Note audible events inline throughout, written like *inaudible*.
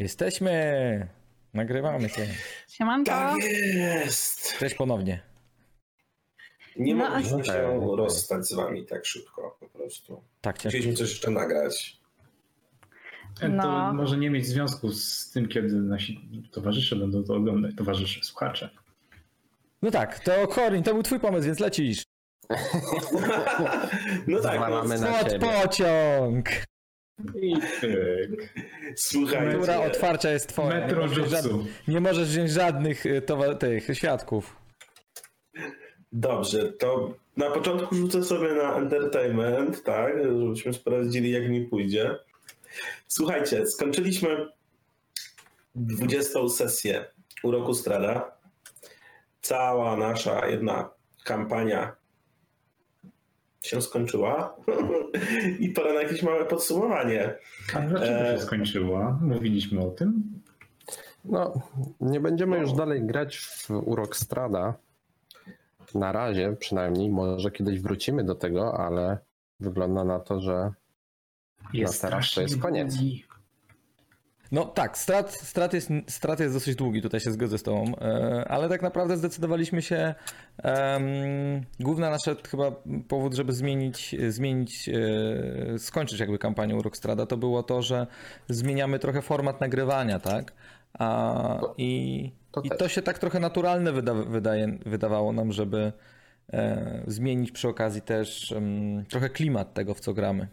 Jesteśmy! Nagrywamy się. Siemanko. Tak jest! Cześć ponownie. Nie No, mogliśmy się rozstać z wami tak szybko po prostu. Tak, ciężko. Chcieliśmy coś jeszcze nagrać. To No. może nie mieć związku z tym, kiedy nasi towarzysze będą to oglądać, towarzysze, słuchacze. No tak, to Corin, to był twój pomysł, więc lecisz. *laughs* No tak, no, Zwalamy na pociąg! I tyk. słuchajcie. Która otwarcia jest twoja. Nie Metro możesz, jutsu. żadnych, nie możesz wziąć żadnych towa- tych świadków. Dobrze, to na początku rzucę sobie na entertainment, tak, żebyśmy sprawdzili jak mi pójdzie. Słuchajcie, skończyliśmy 20 sesję uroku Strada. Cała nasza jedna kampania się skończyła *laughs* i pora na jakieś małe podsumowanie. A dlaczego E, się skończyła? Mówiliśmy o tym. No, nie będziemy już No. dalej grać w Urok Strada. Na razie przynajmniej. Może kiedyś wrócimy do tego, ale wygląda na to, że Jest teraz to jest koniec. długi. No tak, strat, strat, jest, strat jest dosyć długi, tutaj się zgodzę z tobą, e, ale tak naprawdę zdecydowaliśmy się, em, główny nasz chyba powód, żeby zmienić, zmienić e, skończyć jakby kampanię Rockstrada, to było to, że zmieniamy trochę format nagrywania, tak? A, To- i, to I to się tak trochę naturalne wyda, wydaje, wydawało nam, żeby e, zmienić przy okazji też em, trochę klimat tego, w co gramy.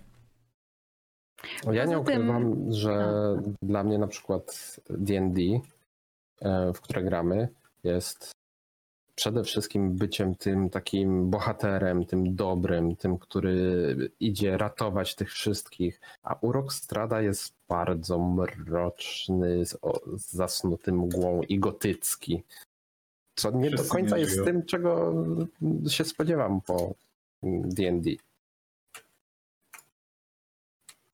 Ja nie Poza tym- ukrywam, że dla mnie na przykład D&D, e, w które gramy, jest przede wszystkim byciem tym takim bohaterem, tym dobrym, tym, który idzie ratować tych wszystkich. A Urok Strada jest bardzo mroczny, z, o, z zasnutym mgłą i gotycki. Co nie do Wszyscy końca nie jest tym, czego się spodziewam po D&D.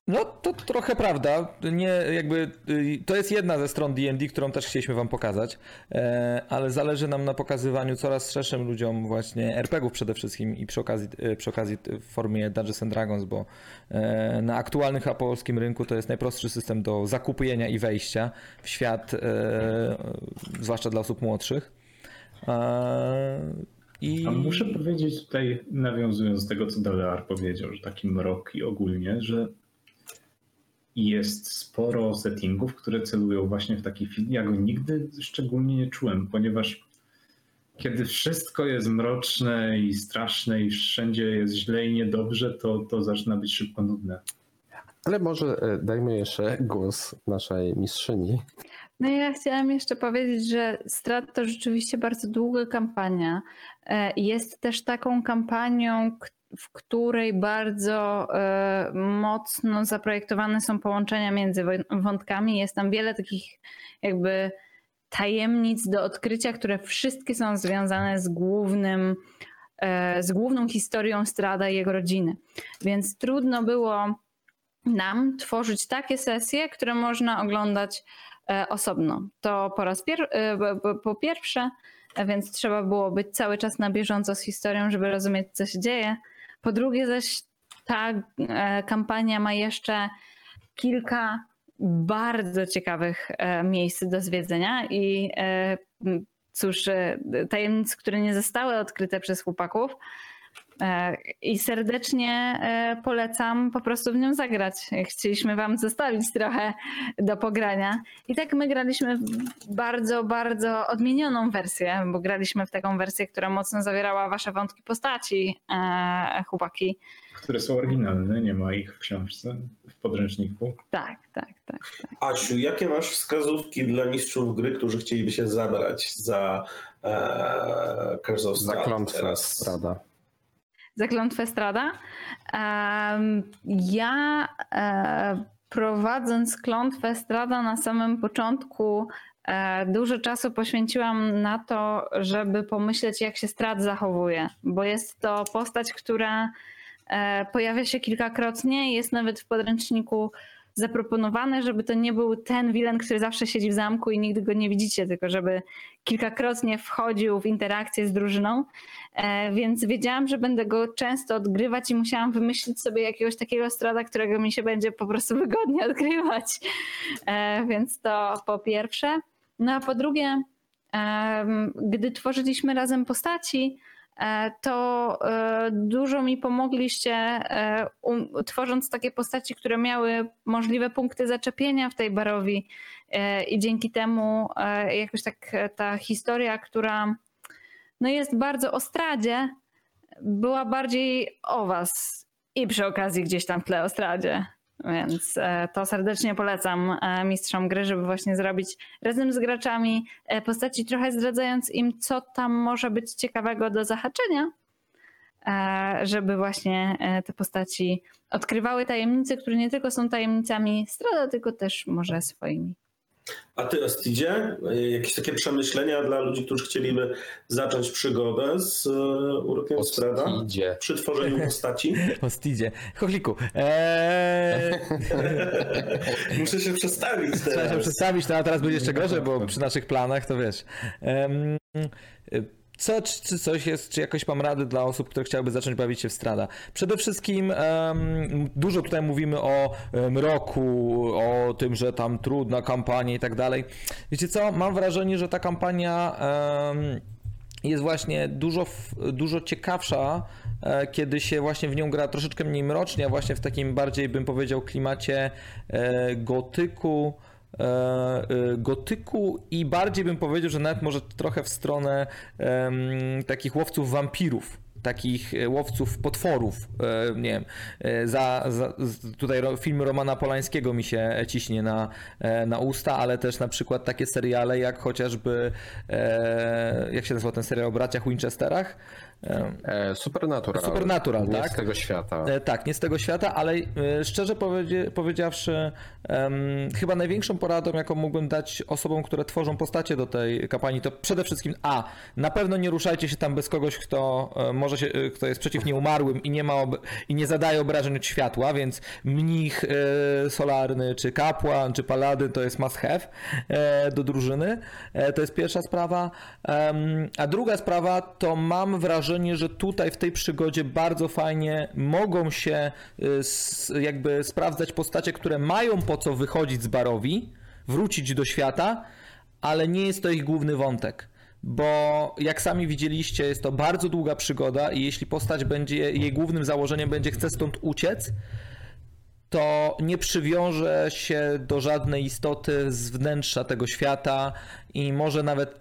No to trochę prawda. Nie, jakby, y, to jest jedna ze stron D&D, którą też chcieliśmy wam pokazać, e, ale zależy nam na pokazywaniu coraz szerszym ludziom właśnie RPGów przede wszystkim i przy okazji, y, przy okazji w formie Dungeons and Dragons, bo e, na aktualnym chyba polskim rynku to jest najprostszy system do zakupienia i wejścia w świat, e, zwłaszcza dla osób młodszych. E, I... A muszę powiedzieć tutaj, nawiązując do tego, co Dalear powiedział, że taki mrok i ogólnie, że jest sporo settingów, które celują właśnie w taki film. Ja go nigdy szczególnie nie czułem, ponieważ kiedy wszystko jest mroczne i straszne i wszędzie jest źle i niedobrze, to, to zaczyna być szybko nudne. Ale może e, dajmy jeszcze głos naszej mistrzyni. No ja chciałam jeszcze powiedzieć, że Strat to rzeczywiście bardzo długa kampania. E, Jest też taką kampanią, k- w której bardzo e, mocno zaprojektowane są połączenia między wątkami. Jest tam wiele takich jakby tajemnic do odkrycia, które wszystkie są związane z głównym, e, z główną historią Strada i jego rodziny. Więc trudno było nam tworzyć takie sesje, które można oglądać e, osobno. To po raz pier- po- pierwsze, więc trzeba było być cały czas na bieżąco z historią, żeby rozumieć, co się dzieje. Po drugie, zaś ta e, kampania ma jeszcze kilka bardzo ciekawych e, miejsc do zwiedzenia i e, cóż, tajemnic, które nie zostały odkryte przez chłopaków. E, I serdecznie e, polecam po prostu w nią zagrać. Chcieliśmy Wam zostawić trochę do pogrania. I tak my graliśmy w bardzo, bardzo odmienioną wersję, bo graliśmy w taką wersję, która mocno zawierała Wasze wątki postaci, e, chłopaki. Które są oryginalne, nie ma ich w książce, w podręczniku. Tak, tak, tak. Asiu, jakie masz wskazówki dla mistrzów gry, którzy chcieliby się zabrać za e, Curse of Za klątwę teraz? Strada. Zaklątwę Strada. Ja e, prowadząc klątwę Strada na samym początku e, dużo czasu poświęciłam na to, żeby pomyśleć jak się Strad zachowuje, bo jest to postać, która e, pojawia się kilkakrotnie, jest nawet w podręczniku zaproponowane, żeby to nie był ten wilen, który zawsze siedzi w zamku i nigdy go nie widzicie, tylko żeby kilkakrotnie wchodził w interakcję z drużyną. E, więc wiedziałam, że będę go często odgrywać i musiałam wymyślić sobie jakiegoś takiego strada, którego mi się będzie po prostu *laughs* wygodnie odgrywać. E, więc to po pierwsze. No a po drugie, gdy tworzyliśmy razem postaci, to e, dużo mi pomogliście, e, tworząc takie postaci, które miały możliwe punkty zaczepienia w tej barowi. I dzięki temu jakoś tak ta historia, która no jest bardzo o stradzie, była bardziej o was. I przy okazji gdzieś tam w tle o stradzie. Więc e, to serdecznie polecam e, mistrzom gry, żeby właśnie zrobić razem z graczami e, postaci, trochę zdradzając im, co tam może być ciekawego do zahaczenia, żeby właśnie te postaci odkrywały tajemnice, które nie tylko są tajemnicami strada, tylko też może swoimi. A ty, Ostidzie, jakieś takie przemyślenia dla ludzi, którzy chcieliby zacząć przygodę z e, Urokiem Strada przy tworzeniu postaci? *laughs* Ostidzie. Chochliku. Eee... *laughs* Muszę się przestawić teraz. Trzeba się przestawić, no a teraz będzie jeszcze gorzej, bo przy naszych planach to wiesz. Co, czy coś jest, czy jakoś mam rady dla osób, które chciałyby zacząć bawić się w strada? Przede wszystkim um, dużo tutaj mówimy o mroku, o tym, że tam trudna kampania i tak dalej. Wiecie co, mam wrażenie, że ta kampania um, jest właśnie dużo, dużo ciekawsza, e, kiedy się właśnie w nią gra troszeczkę mniej mrocznie, a właśnie w takim bardziej, bym powiedział, klimacie e, gotyku, gotyku i bardziej bym powiedział, że nawet może trochę w stronę um, takich łowców wampirów takich e, łowców potworów, nie wiem, za, za, tutaj film Romana Polańskiego mi się ciśnie na, na usta, ale też na przykład takie seriale jak chociażby, jak się nazywa ten serial o braciach Winchesterach, E, Supernatural. Supernatural, nie tak? z tego świata. E, tak, nie z tego świata, ale e, szczerze powiedziawszy, chyba największą poradą, jaką mógłbym dać osobom, które tworzą postacie do tej kampanii, to przede wszystkim A, na pewno nie ruszajcie się tam bez kogoś, kto może się, kto jest przeciw nieumarłym i nie ma i nie zadaje obrażeń od światła, więc mnich solarny, czy kapłan, czy paladyn to jest must have do drużyny. To jest pierwsza sprawa. A druga sprawa to mam wrażenie, wrażenie, że tutaj w tej przygodzie bardzo fajnie mogą się y, jakby sprawdzać postacie, które mają po co wychodzić z barowi, wrócić do świata, ale nie jest to ich główny wątek. Bo jak sami widzieliście, jest to bardzo długa przygoda i jeśli postać będzie, jej głównym założeniem będzie chce stąd uciec, to nie przywiąże się do żadnej istoty z wnętrza tego świata i może nawet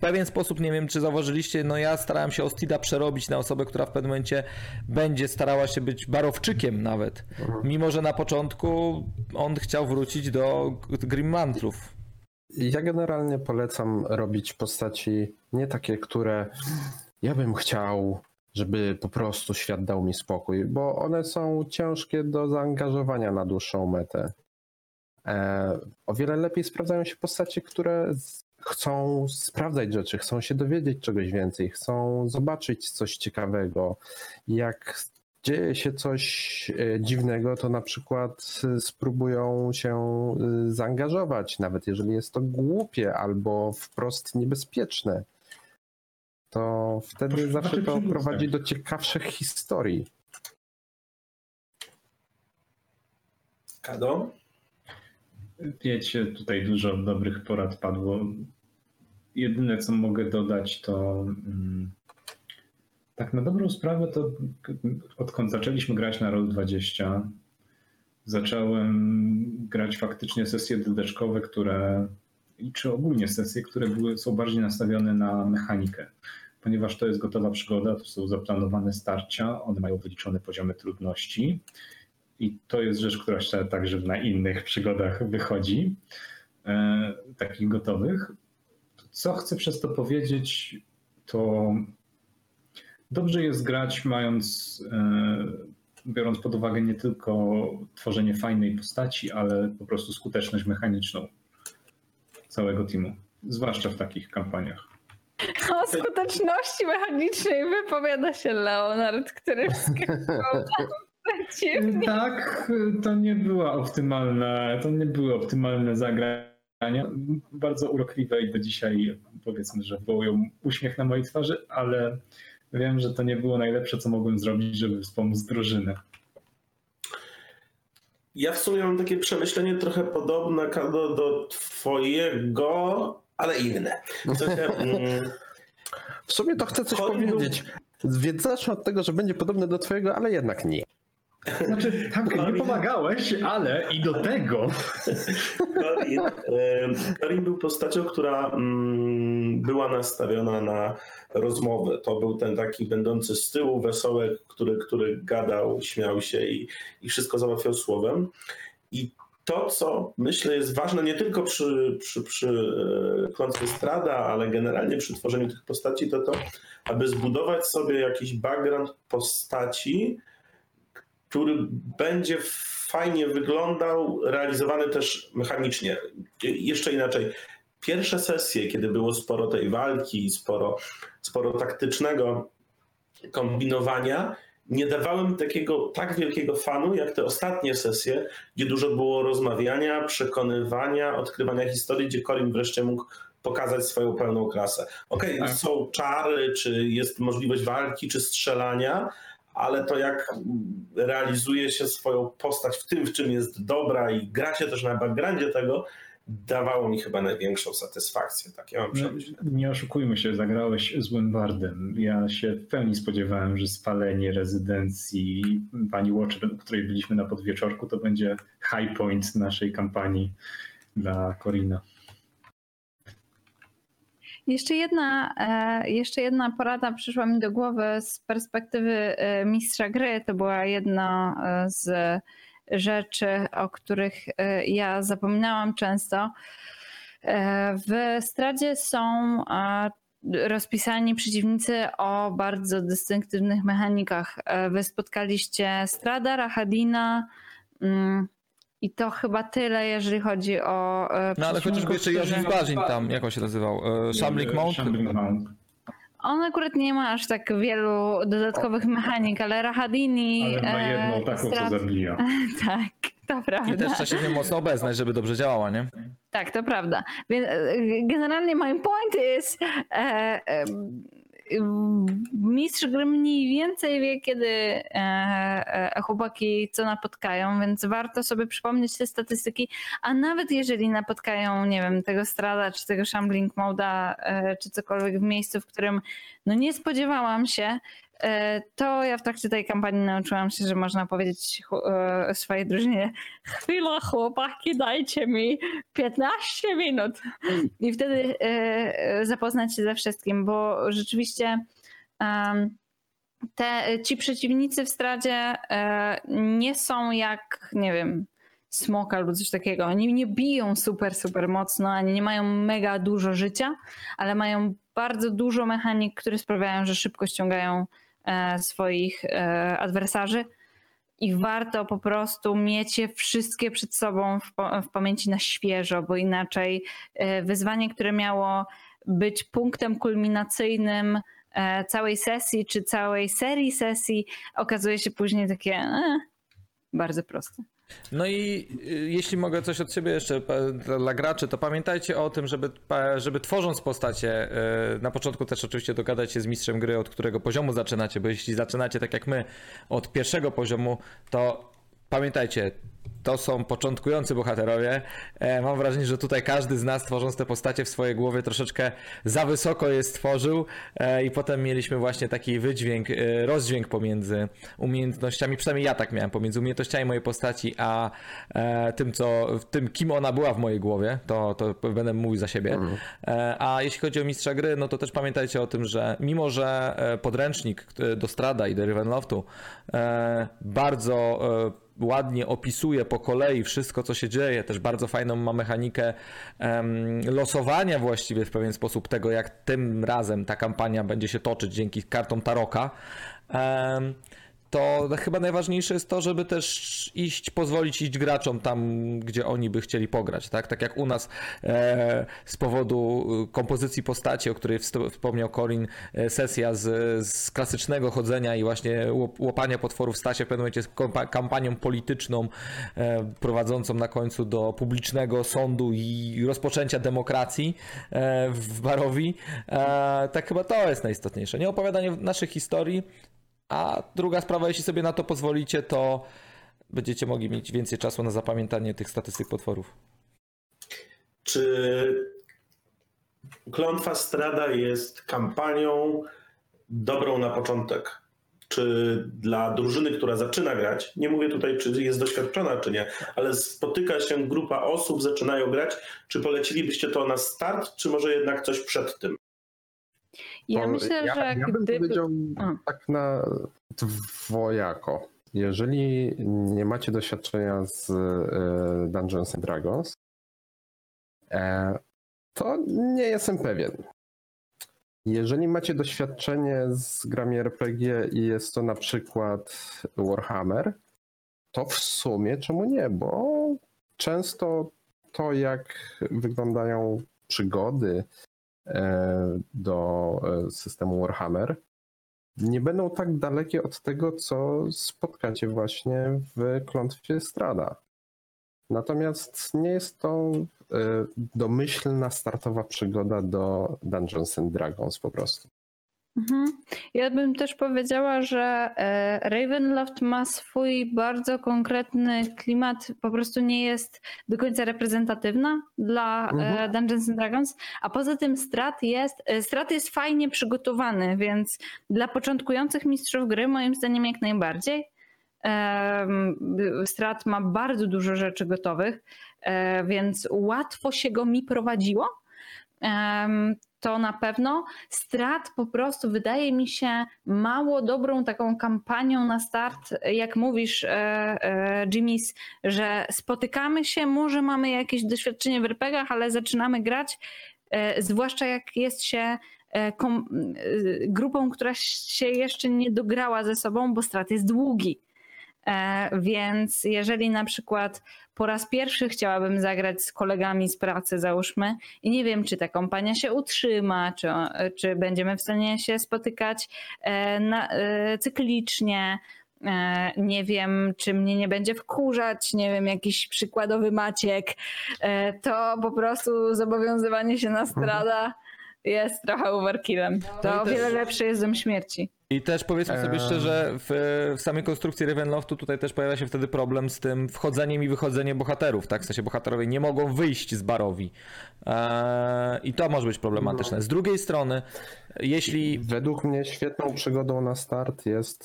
pewien sposób, nie wiem czy zauważyliście, no ja starałem się Ostida przerobić na osobę, która w pewnym momencie będzie starała się być barowczykiem nawet, mhm. mimo że na początku on chciał wrócić do Grimmantlów. Ja generalnie polecam robić postaci nie takie, które ja bym chciał żeby po prostu świat dał mi spokój, bo one są ciężkie do zaangażowania na dłuższą metę. E, o wiele lepiej sprawdzają się postacie, które chcą sprawdzać rzeczy, chcą się dowiedzieć czegoś więcej, chcą zobaczyć coś ciekawego. Jak dzieje się coś e, dziwnego, to na przykład spróbują się e, zaangażować, nawet jeżeli jest to głupie albo wprost niebezpieczne to wtedy zawsze to prowadzi do ciekawszych historii. Kado? Wiecie, tutaj dużo dobrych porad padło. Jedyne, co mogę dodać, to mm, tak na dobrą sprawę, to odkąd zaczęliśmy grać na Roll20, zacząłem grać faktycznie sesje dydeczkowe, które czy ogólnie sesje, które były, są bardziej nastawione na mechanikę. Ponieważ to jest gotowa przygoda, to są zaplanowane starcia, one mają wyliczone poziomy trudności i to jest rzecz, która się także na innych przygodach wychodzi, e, takich gotowych. Co chcę przez to powiedzieć, to dobrze jest grać mając, e, biorąc pod uwagę nie tylko tworzenie fajnej postaci, ale po prostu skuteczność mechaniczną całego teamu, zwłaszcza w takich kampaniach. O skuteczności mechanicznej wypowiada się Leonard, który Dziwnie. Tak, to nie była optymalna, to nie były optymalne zagrania. Bardzo urokliwe i do dzisiaj powiedzmy, że wywołują uśmiech na mojej twarzy, ale wiem, że to nie było najlepsze, co mogłem zrobić, żeby wspomóc drużynę. Ja w sumie mam takie przemyślenie trochę podobne do, do twojego, ale inne. W, sensie, *laughs* mm, w sumie to chcę coś powiedzieć. Więc zacznę od tego, że będzie podobne do twojego, ale jednak nie. Znaczy, tak, nie pomagałeś, ale i do tego. *laughs* Corin, Corin był postacią, która mm, była nastawiona na rozmowę. To był ten taki będący z tyłu wesołek, który, który gadał, śmiał się i, i wszystko załatwiał słowem. I to, co myślę jest ważne nie tylko przy, przy, przy e, klątwie Strada, ale generalnie przy tworzeniu tych postaci, to to, aby zbudować sobie jakiś background postaci, który będzie fajnie wyglądał, realizowany też mechanicznie. Jeszcze inaczej. Pierwsze sesje, kiedy było sporo tej walki, sporo, sporo taktycznego kombinowania, nie dawałem takiego tak wielkiego fanu, jak te ostatnie sesje, gdzie dużo było rozmawiania, przekonywania, odkrywania historii, gdzie Corin wreszcie mógł pokazać swoją pełną klasę. Okej, Tak. są czary, czy jest możliwość walki, czy strzelania, ale to jak realizuje się swoją postać w tym, w czym jest dobra i gra się też na backgroundzie tego, dawało mi chyba największą satysfakcję. Tak ja mam przemyślenie. Nie oszukujmy się, zagrałeś złym bardem. Ja się w pełni spodziewałem, że spalenie rezydencji pani Watcher, w której byliśmy na podwieczorku, to będzie high point naszej kampanii dla Corina. Jeszcze jedna, e, jeszcze jedna porada przyszła mi do głowy z perspektywy e, mistrza gry. To była jedna e, z rzeczy, o których ja zapominałam często. W Stradzie są rozpisani przeciwnicy o bardzo dystynktywnych mechanikach. Wy spotkaliście Strada, Rahadina mm, i to chyba tyle, jeżeli chodzi o e, No ale chociażby jeszcze którzy- Barzin tam, jak on się nazywał? E, Shambling Mount? On akurat nie ma aż tak wielu dodatkowych mechanik, ale Rahadini. Ale ma e, jedną taką, co strat- zabija. *laughs* Tak, to I prawda. też trzeba się w nią mocno obeznać, żeby dobrze działała, nie? Tak, to prawda. Więc generalnie my point is, e, e, mistrz gry mniej więcej wie, kiedy e, e, chłopaki co napotkają, więc warto sobie przypomnieć te statystyki, a nawet jeżeli napotkają, nie wiem, tego Strada, czy tego Shambling Moda, e, czy cokolwiek w miejscu, w którym no nie spodziewałam się, e, to ja w trakcie tej kampanii nauczyłam się, że można powiedzieć e, swojej drużynie chwila chłopaki, dajcie mi 15 minut i wtedy e, e, zapoznać się ze wszystkim, bo rzeczywiście te, ci przeciwnicy w stradzie e, nie są jak, nie wiem, smoka lub coś takiego. Oni nie biją super, super mocno, ani nie mają mega dużo życia, ale mają bardzo dużo mechanik, które sprawiają, że szybko ściągają e, swoich e, adwersarzy. I warto po prostu mieć je wszystkie przed sobą w, w pamięci na świeżo, bo inaczej e, wyzwanie, które miało być punktem kulminacyjnym e, całej sesji czy całej serii sesji, okazuje się później takie e, bardzo proste. No i y, jeśli mogę coś od siebie jeszcze dla graczy, to pamiętajcie o tym, żeby, żeby tworząc postacie, y, na początku też oczywiście dogadać się z mistrzem gry, od którego poziomu zaczynacie, bo jeśli zaczynacie tak jak my od pierwszego poziomu, to pamiętajcie, to są początkujący bohaterowie. E, Mam wrażenie, że tutaj każdy z nas tworząc te postacie w swojej głowie troszeczkę za wysoko je stworzył e, i potem mieliśmy właśnie taki wydźwięk, e, rozdźwięk pomiędzy umiejętnościami, przynajmniej ja tak miałem, pomiędzy umiejętnościami mojej postaci, a tym, co, tym kim ona była w mojej głowie, to, to będę mówił za siebie. E, A jeśli chodzi o mistrza gry, no to też pamiętajcie o tym, że mimo, że podręcznik do Strada i do Ravenloftu bardzo ładnie opisuje po kolei wszystko, co się dzieje. Też bardzo fajną ma mechanikę em, losowania właściwie w pewien sposób tego, jak tym razem ta kampania będzie się toczyć dzięki kartom Taroka. Em, to chyba najważniejsze jest to, żeby też iść, pozwolić iść graczom tam, gdzie oni by chcieli pograć, tak? Tak jak u nas e, z powodu kompozycji postaci, o której wspomniał Corin, e, sesja z, z klasycznego chodzenia i właśnie łopania potworów stała się w pewnym momencie kampanią polityczną e, prowadzącą na końcu do publicznego sądu i rozpoczęcia demokracji e, w Barowi. E, tak chyba to jest najistotniejsze. Nie opowiadanie naszych historii, a druga sprawa, jeśli sobie na to pozwolicie, to będziecie mogli mieć więcej czasu na zapamiętanie tych statystyk potworów. Czy Klątwa Strada jest kampanią dobrą na początek? Czy dla drużyny, która zaczyna grać, nie mówię tutaj, czy jest doświadczona, czy nie, ale spotyka się grupa osób, zaczynają grać, czy polecilibyście to na start, czy może jednak coś przed tym? Ja myślę, ja, że ja bym gdyby... powiedział tak na dwojako. Jeżeli nie macie doświadczenia z e, Dungeons and Dragons, e, to nie jestem pewien. Jeżeli macie doświadczenie z grami RPG i jest to na przykład Warhammer, to w sumie czemu nie? Bo często to, jak wyglądają przygody, do e, systemu Warhammer, nie będą tak dalekie od tego, co spotkacie właśnie w klątwie Strada. Natomiast nie jest to e, domyślna startowa przygoda do Dungeons and Dragons po prostu. Mhm. Ja bym też powiedziała, że e, Ravenloft ma swój bardzo konkretny klimat, po prostu nie jest do końca reprezentatywna dla e, mhm. Dungeons and Dragons, a poza tym Strat jest, e, Strat jest fajnie przygotowany, więc dla początkujących mistrzów gry moim zdaniem jak najbardziej. Strat ma bardzo dużo rzeczy gotowych, więc łatwo się go mi prowadziło to na pewno. Strat po prostu wydaje mi się mało dobrą taką kampanią na start, jak mówisz, e, e, Jimmy's, że spotykamy się, może mamy jakieś doświadczenie w RPGach, ale zaczynamy grać, e, zwłaszcza jak jest się grupą, która się jeszcze nie dograła ze sobą, bo strat jest długi. Więc jeżeli na przykład po raz pierwszy chciałabym zagrać z kolegami z pracy, załóżmy, i nie wiem, czy ta kompania się utrzyma, czy, czy będziemy w stanie się spotykać e, na, e, cyklicznie. E, nie wiem, czy mnie nie będzie wkurzać, nie wiem, jakiś przykładowy Maciek. To po prostu zobowiązywanie się na strada jest trochę overkillem. To o wiele lepsze jest dom śmierci. I też powiedzmy sobie szczerze, w, w samej konstrukcji Ravenloftu tutaj też pojawia się wtedy problem z tym wchodzeniem i wychodzeniem bohaterów, tak? W sensie bohaterowie nie mogą wyjść z barowi. Eee, I to może być problematyczne. Z drugiej strony, jeśli... Według mnie świetną przygodą na start jest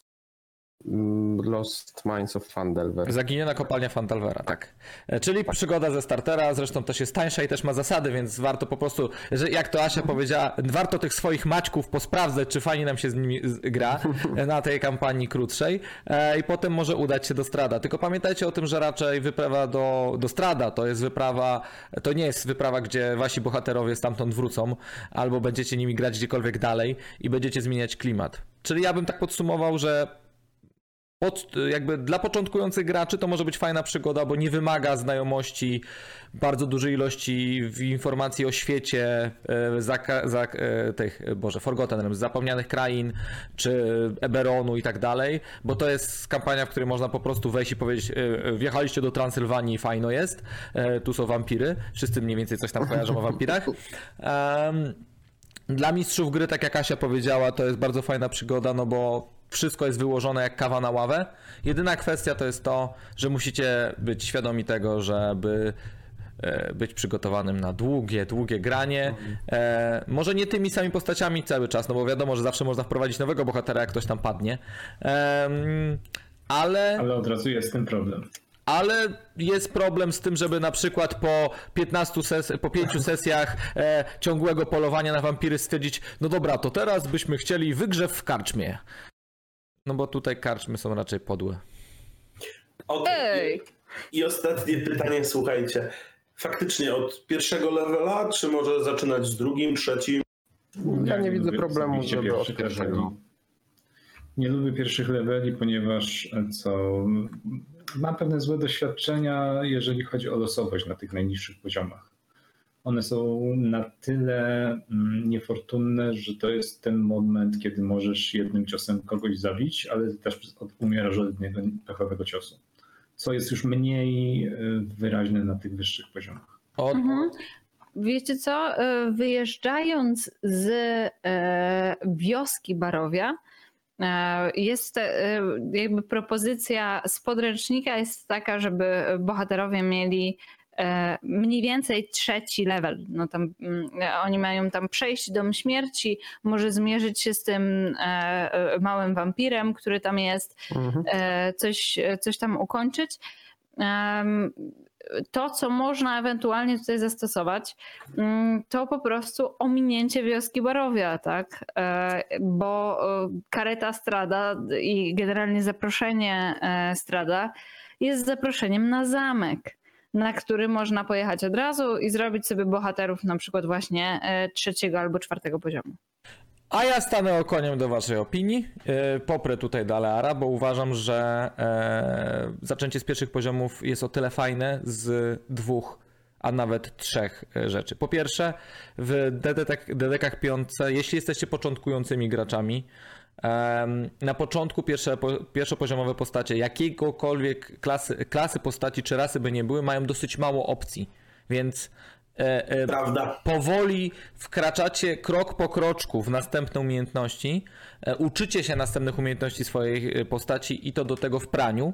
Lost Mines of Fandelver. Zaginiona kopalnia Fandelvera, tak. E, czyli przygoda ze startera, zresztą też jest tańsza i też ma zasady, więc warto po prostu, że jak to Asia powiedziała, warto tych swoich maćków posprawdzać, czy fajnie nam się z nimi gra *laughs* na tej kampanii krótszej e, i potem może udać się do Strada. Tylko pamiętajcie o tym, że raczej wyprawa do, do Strada to jest wyprawa, to nie jest wyprawa, gdzie wasi bohaterowie stamtąd wrócą, albo będziecie nimi grać gdziekolwiek dalej i będziecie zmieniać klimat. Czyli ja bym tak podsumował, że pod, jakby dla początkujących graczy to może być fajna przygoda, bo nie wymaga znajomości bardzo dużej ilości informacji o świecie, e, za, za, e, tych, boże, Forgotten zapomnianych krain, czy Eberonu i tak dalej, bo to jest kampania, w której można po prostu wejść i powiedzieć, e, wjechaliście do Transylwanii, fajno jest, tu są wampiry, wszyscy mniej więcej coś tam kojarzą o wampirach. Um, dla mistrzów gry, tak jak Asia powiedziała, to jest bardzo fajna przygoda, no bo wszystko jest wyłożone jak kawa na ławę. Jedyna kwestia to jest to, że musicie być świadomi tego, żeby e, być przygotowanym na długie, długie granie. E, może nie tymi samymi postaciami cały czas, no bo wiadomo, że zawsze można wprowadzić nowego bohatera, jak ktoś tam padnie. E, ale... Ale od razu jest ten problem. Ale jest problem z tym, żeby na przykład po 15 ses- po 5 sesjach e, ciągłego polowania na wampiry stwierdzić, no dobra, to teraz byśmy chcieli wygrzew w karczmie. No bo tutaj karczmy są raczej podłe. Okej. Okay. I, I ostatnie pytanie, słuchajcie. Faktycznie od pierwszego levela, czy może zaczynać z drugim, trzecim? Ja nie widzę problemu, żeby od pierwszego. Nie lubię pierwszych leveli, ponieważ e, co mam pewne złe doświadczenia, jeżeli chodzi o losowość na tych najniższych poziomach. One są na tyle mm, niefortunne, że to jest ten moment, kiedy możesz jednym ciosem kogoś zabić, ale też umierasz od jednego pechowego ciosu. Co jest już mniej e, wyraźne na tych wyższych poziomach. Od... Mhm. Wiecie co? E, Wyjeżdżając z e, wioski Barowia, jest jakby propozycja z podręcznika jest taka, żeby bohaterowie mieli mniej więcej trzeci level. No tam, mm, oni mają tam przejść dom śmierci, może zmierzyć się z tym e, e, małym wampirem, który tam jest, Mhm. e, coś, coś tam ukończyć. To, co można ewentualnie tutaj zastosować, mm, to po prostu ominięcie wioski Barowia, tak? E, Bo e, kareta Strada i generalnie zaproszenie e, Strada jest zaproszeniem na zamek, na który można pojechać od razu i zrobić sobie bohaterów na przykład właśnie e, trzeciego albo czwartego poziomu. A ja stanę okoniem do waszej opinii. Yy, Poprę tutaj Daleara, bo uważam, że e, zaczęcie z pierwszych poziomów jest o tyle fajne z dwóch, a nawet trzech e, rzeczy. Po pierwsze, w DDK DDK piątce, jeśli jesteście początkującymi graczami, na początku pierwsze, po- pierwszopoziomowe postacie jakiegokolwiek klasy, klasy postaci czy rasy by nie były, mają dosyć mało opcji, więc e, e, powoli wkraczacie krok po kroczku w następne umiejętności, e, uczycie się następnych umiejętności swojej postaci i to do tego w praniu.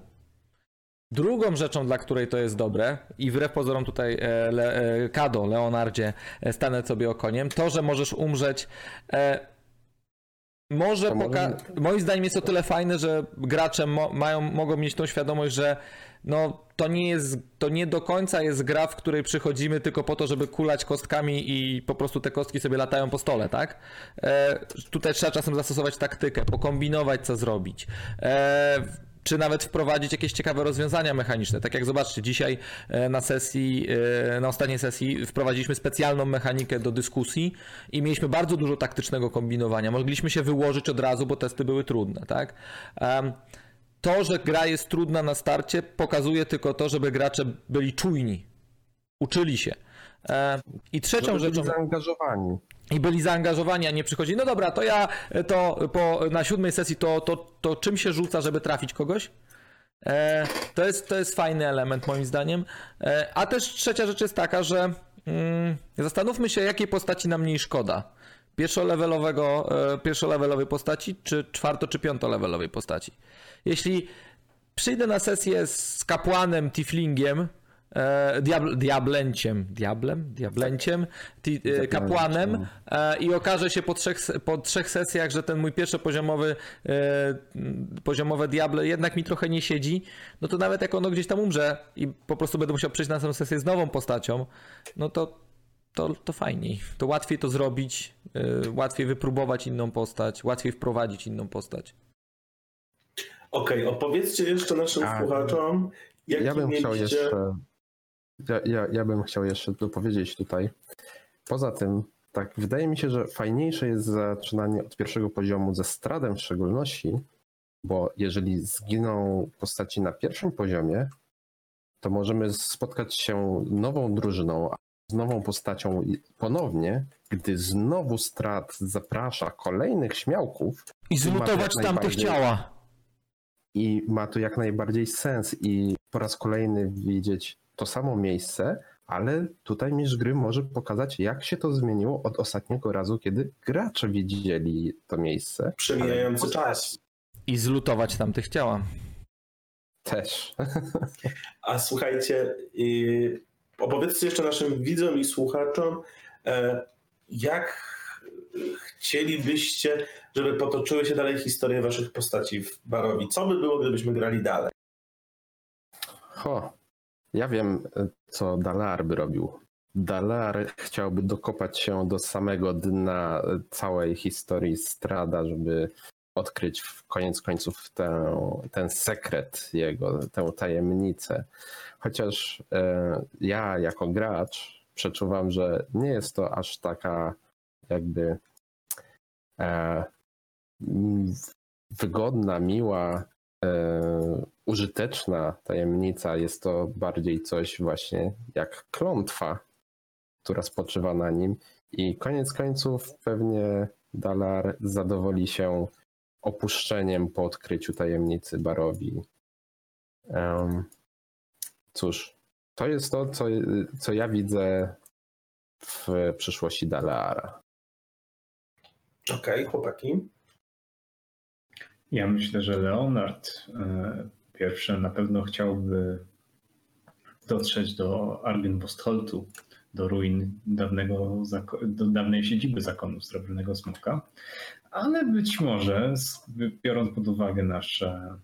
Drugą rzeczą, dla której to jest dobre, i wbrew pozorom tutaj Le, Kado, Leonardzie, stanę sobie okoniem, to, że możesz umrzeć. Może- poka- moim zdaniem jest o tyle fajne, że gracze mo- mają, mogą mieć tą świadomość, że no, to nie jest, to nie do końca jest gra, w której przychodzimy tylko po to, żeby kulać kostkami i po prostu te kostki sobie latają po stole, tak? E, tutaj trzeba czasem zastosować taktykę, pokombinować co zrobić. E, czy nawet wprowadzić jakieś ciekawe rozwiązania mechaniczne. Tak jak zobaczcie, dzisiaj e, na sesji, e, na ostatniej sesji wprowadziliśmy specjalną mechanikę do dyskusji i mieliśmy bardzo dużo taktycznego kombinowania. Mogliśmy się wyłożyć od razu, bo testy były trudne, tak? To, że gra jest trudna na starcie, pokazuje tylko to, żeby gracze byli czujni, uczyli się. E, I trzecią rzeczą zaangażowani. i byli zaangażowani, a nie przychodzi. No dobra, to ja e, to po, na siódmej sesji to, to, to czym się rzuca, żeby trafić kogoś? E, to, jest, to jest fajny element moim zdaniem. E, a też trzecia rzecz jest taka, że mm, zastanówmy się, jakiej postaci nam mniej szkoda. Pierwszolevelowego, e, pierwszolevelowej postaci, czy czwarto, czy piątolevelowej postaci. Jeśli przyjdę na sesję z kapłanem, tiflingiem, e, diabl, diablenciem, diablem, diablenciem, ti, e, kapłanem e, i okaże się po trzech, po trzech sesjach, że ten mój pierwszopoziomowy e, m, poziomowe diable jednak mi trochę nie siedzi, no to nawet jak ono gdzieś tam umrze i po prostu będę musiał przyjść na następną sesję z nową postacią, no to, to, to fajniej. To łatwiej to zrobić, e, łatwiej wypróbować inną postać, łatwiej wprowadzić inną postać. Okej, opowiedzcie jeszcze naszym A, słuchaczom, jaki Ja bym chciał mieliście... jeszcze. Ja, ja, ja bym chciał jeszcze tu powiedzieć tutaj. Poza tym, tak, wydaje mi się, że fajniejsze jest zaczynanie od pierwszego poziomu ze stradem w szczególności, bo jeżeli zginą postaci na pierwszym poziomie, to możemy spotkać się nową drużyną, z nową postacią ponownie, gdy znowu strat zaprasza kolejnych śmiałków, I zlutować tamtych ciała. i ma to jak najbardziej sens i po raz kolejny widzieć to samo miejsce, ale tutaj mistrz gry może pokazać, jak się to zmieniło od ostatniego razu, kiedy gracze widzieli to miejsce. Przemijający ale czas. I zlutować tamtych ciała. Też. *laughs* A słuchajcie, yy, opowiedzcie jeszcze naszym widzom i słuchaczom, e, jak chcielibyście, żeby potoczyły się dalej historie waszych postaci w Barowi? Co by było, gdybyśmy grali dalej? Ho, ja wiem, co Dalar by robił. Dalar chciałby dokopać się do samego dna całej historii Strada, żeby odkryć w koniec końców tę, ten sekret jego, tę tajemnicę. Chociaż e, ja jako gracz przeczuwam, że nie jest to aż taka jakby e, wygodna, miła, e, użyteczna tajemnica. Jest to bardziej coś właśnie jak klątwa, która spoczywa na nim. I koniec końców pewnie Dalar zadowoli się opuszczeniem po odkryciu tajemnicy Barowi. Em, cóż, to jest to, co, co ja widzę w przyszłości Dalara. Okej, chłopaki. Ja myślę, że Leonard e, pierwszy na pewno chciałby dotrzeć do Argenbostholtu, do ruin dawnego, do dawnej siedziby zakonu Srebrnego Smoka, ale być może, biorąc pod uwagę nasze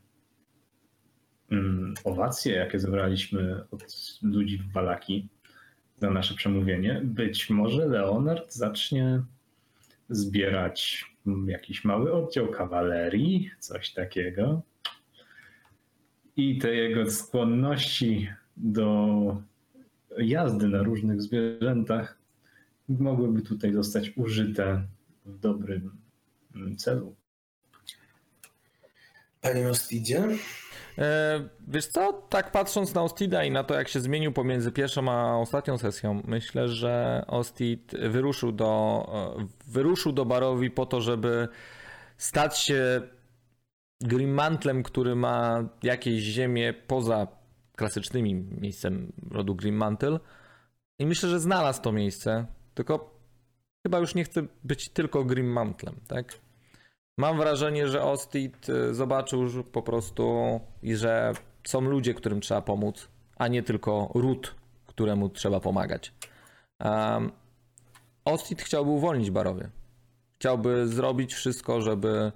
mm, owacje, jakie zebraliśmy od ludzi w Walaki za nasze przemówienie, być może Leonard zacznie zbierać jakiś mały oddział kawalerii, coś takiego. I te jego skłonności do jazdy na różnych zwierzętach mogłyby tutaj zostać użyte w dobrym celu. Panie Ostidzie? E, Wiesz co, tak patrząc na Ostida i na to, jak się zmienił pomiędzy pierwszą a ostatnią sesją, myślę, że Ostid wyruszył do, e, wyruszył do Barowi po to, żeby stać się Grimmantlem, który ma jakieś ziemię poza klasycznymi miejscem rodu Grimmantle. I myślę, że znalazł to miejsce, tylko chyba już nie chce być tylko Grimmantlem, tak? Mam wrażenie, że Ostit y, zobaczył już po prostu, i że są ludzie, którym trzeba pomóc, a nie tylko ród, któremu trzeba pomagać. Um, Ostit chciałby uwolnić Barowie. Chciałby zrobić wszystko, żeby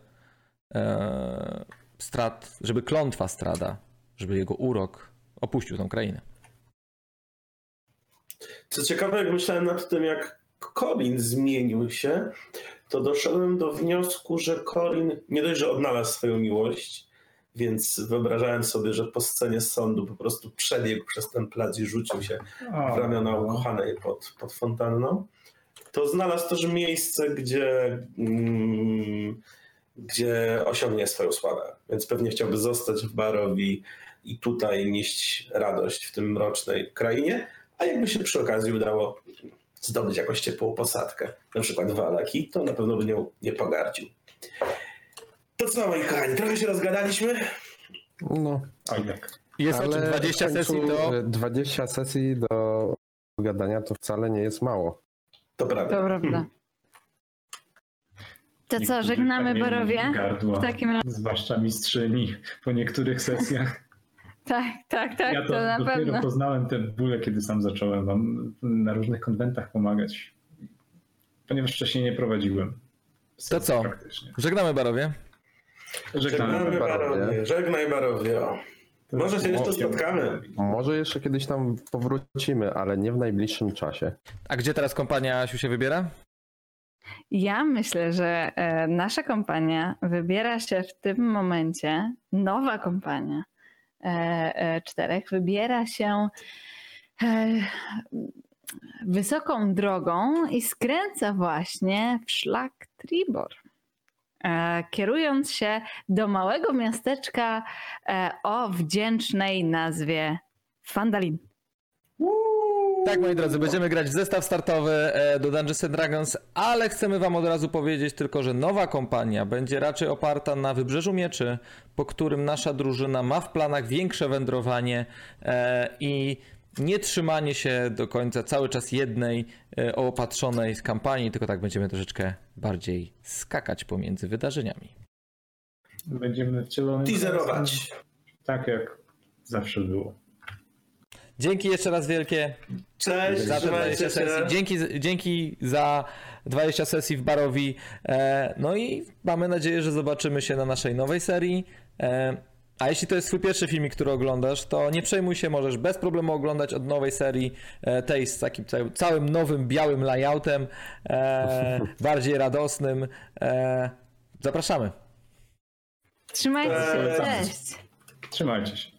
e, strat, żeby klątwa strada, żeby jego urok opuścił tą krainę. Co ciekawe, jak myślałem nad tym, jak Colin zmienił się, to doszedłem do wniosku, że Colin nie dość, że odnalazł swoją miłość, więc wyobrażałem sobie, że po scenie sądu po prostu przebiegł przez ten plac i rzucił się w ramiona ukochanej pod, pod fontanną, to znalazł też miejsce, gdzie, mm, gdzie osiągnie swoją sławę. Więc pewnie chciałby zostać w Barowi i tutaj nieść radość w tym mrocznej krainie, a jakby się przy okazji udało zdobyć jakąś ciepłą posadkę, na przykład Walaki, to na pewno by nią nie pogardził. To co, moi kochani, trochę się rozgadaliśmy? No, Oj, tak. Jest o ale 20 w końcu sesji to 20 sesji do gadania to wcale nie jest mało. To prawda. To prawda. To co, żegnamy kamienni Barowie? Gardła, W takim razie. Zwłaszcza mistrzyni po niektórych sesjach. *laughs* Tak, tak, tak, ja to, to, na dopiero pewno. poznałem te bóle, kiedy sam zacząłem wam na różnych konwentach pomagać. Ponieważ wcześniej nie prowadziłem. To co? Praktycznie. żegnamy Barowie. Żegnamy. Żegnamy Barowie. Barowie. Żegnaj Barowie. Może się jeszcze spotkamy. Może jeszcze kiedyś tam powrócimy, ale nie w najbliższym czasie. A gdzie teraz kompania Asiu się wybiera? Ja myślę, że e, nasza kompania wybiera się w tym momencie, nowa kompania e, e, czterech, wybiera się wysoką drogą i skręca właśnie w szlak Tribor. Kierując się do małego miasteczka o wdzięcznej nazwie Fandalin. Tak, moi drodzy, będziemy grać w zestaw startowy e, do Dungeons and Dragons, ale chcemy wam od razu powiedzieć tylko, że nowa kompania będzie raczej oparta na Wybrzeżu Mieczy, po którym nasza drużyna ma w planach większe wędrowanie e, i nie trzymanie się do końca cały czas jednej e, opatrzonej z kampanii, tylko tak będziemy troszeczkę bardziej skakać pomiędzy wydarzeniami. Będziemy wcielone. Teaserować. Tak jak zawsze było. Dzięki jeszcze raz wielkie. Cześć, za te 20 trzymajcie się. sesji. Dzięki, dzięki za 20 sesji w Barowi. E, No i mamy nadzieję, że zobaczymy się na naszej nowej serii. E, A jeśli to jest twój pierwszy filmik, który oglądasz, to nie przejmuj się, możesz bez problemu oglądać od nowej serii, e, tej z takim całym- nowym, białym layoutem, *laughs* bardziej radosnym. Zapraszamy. Trzymajcie się, cześć! Trzymajcie się.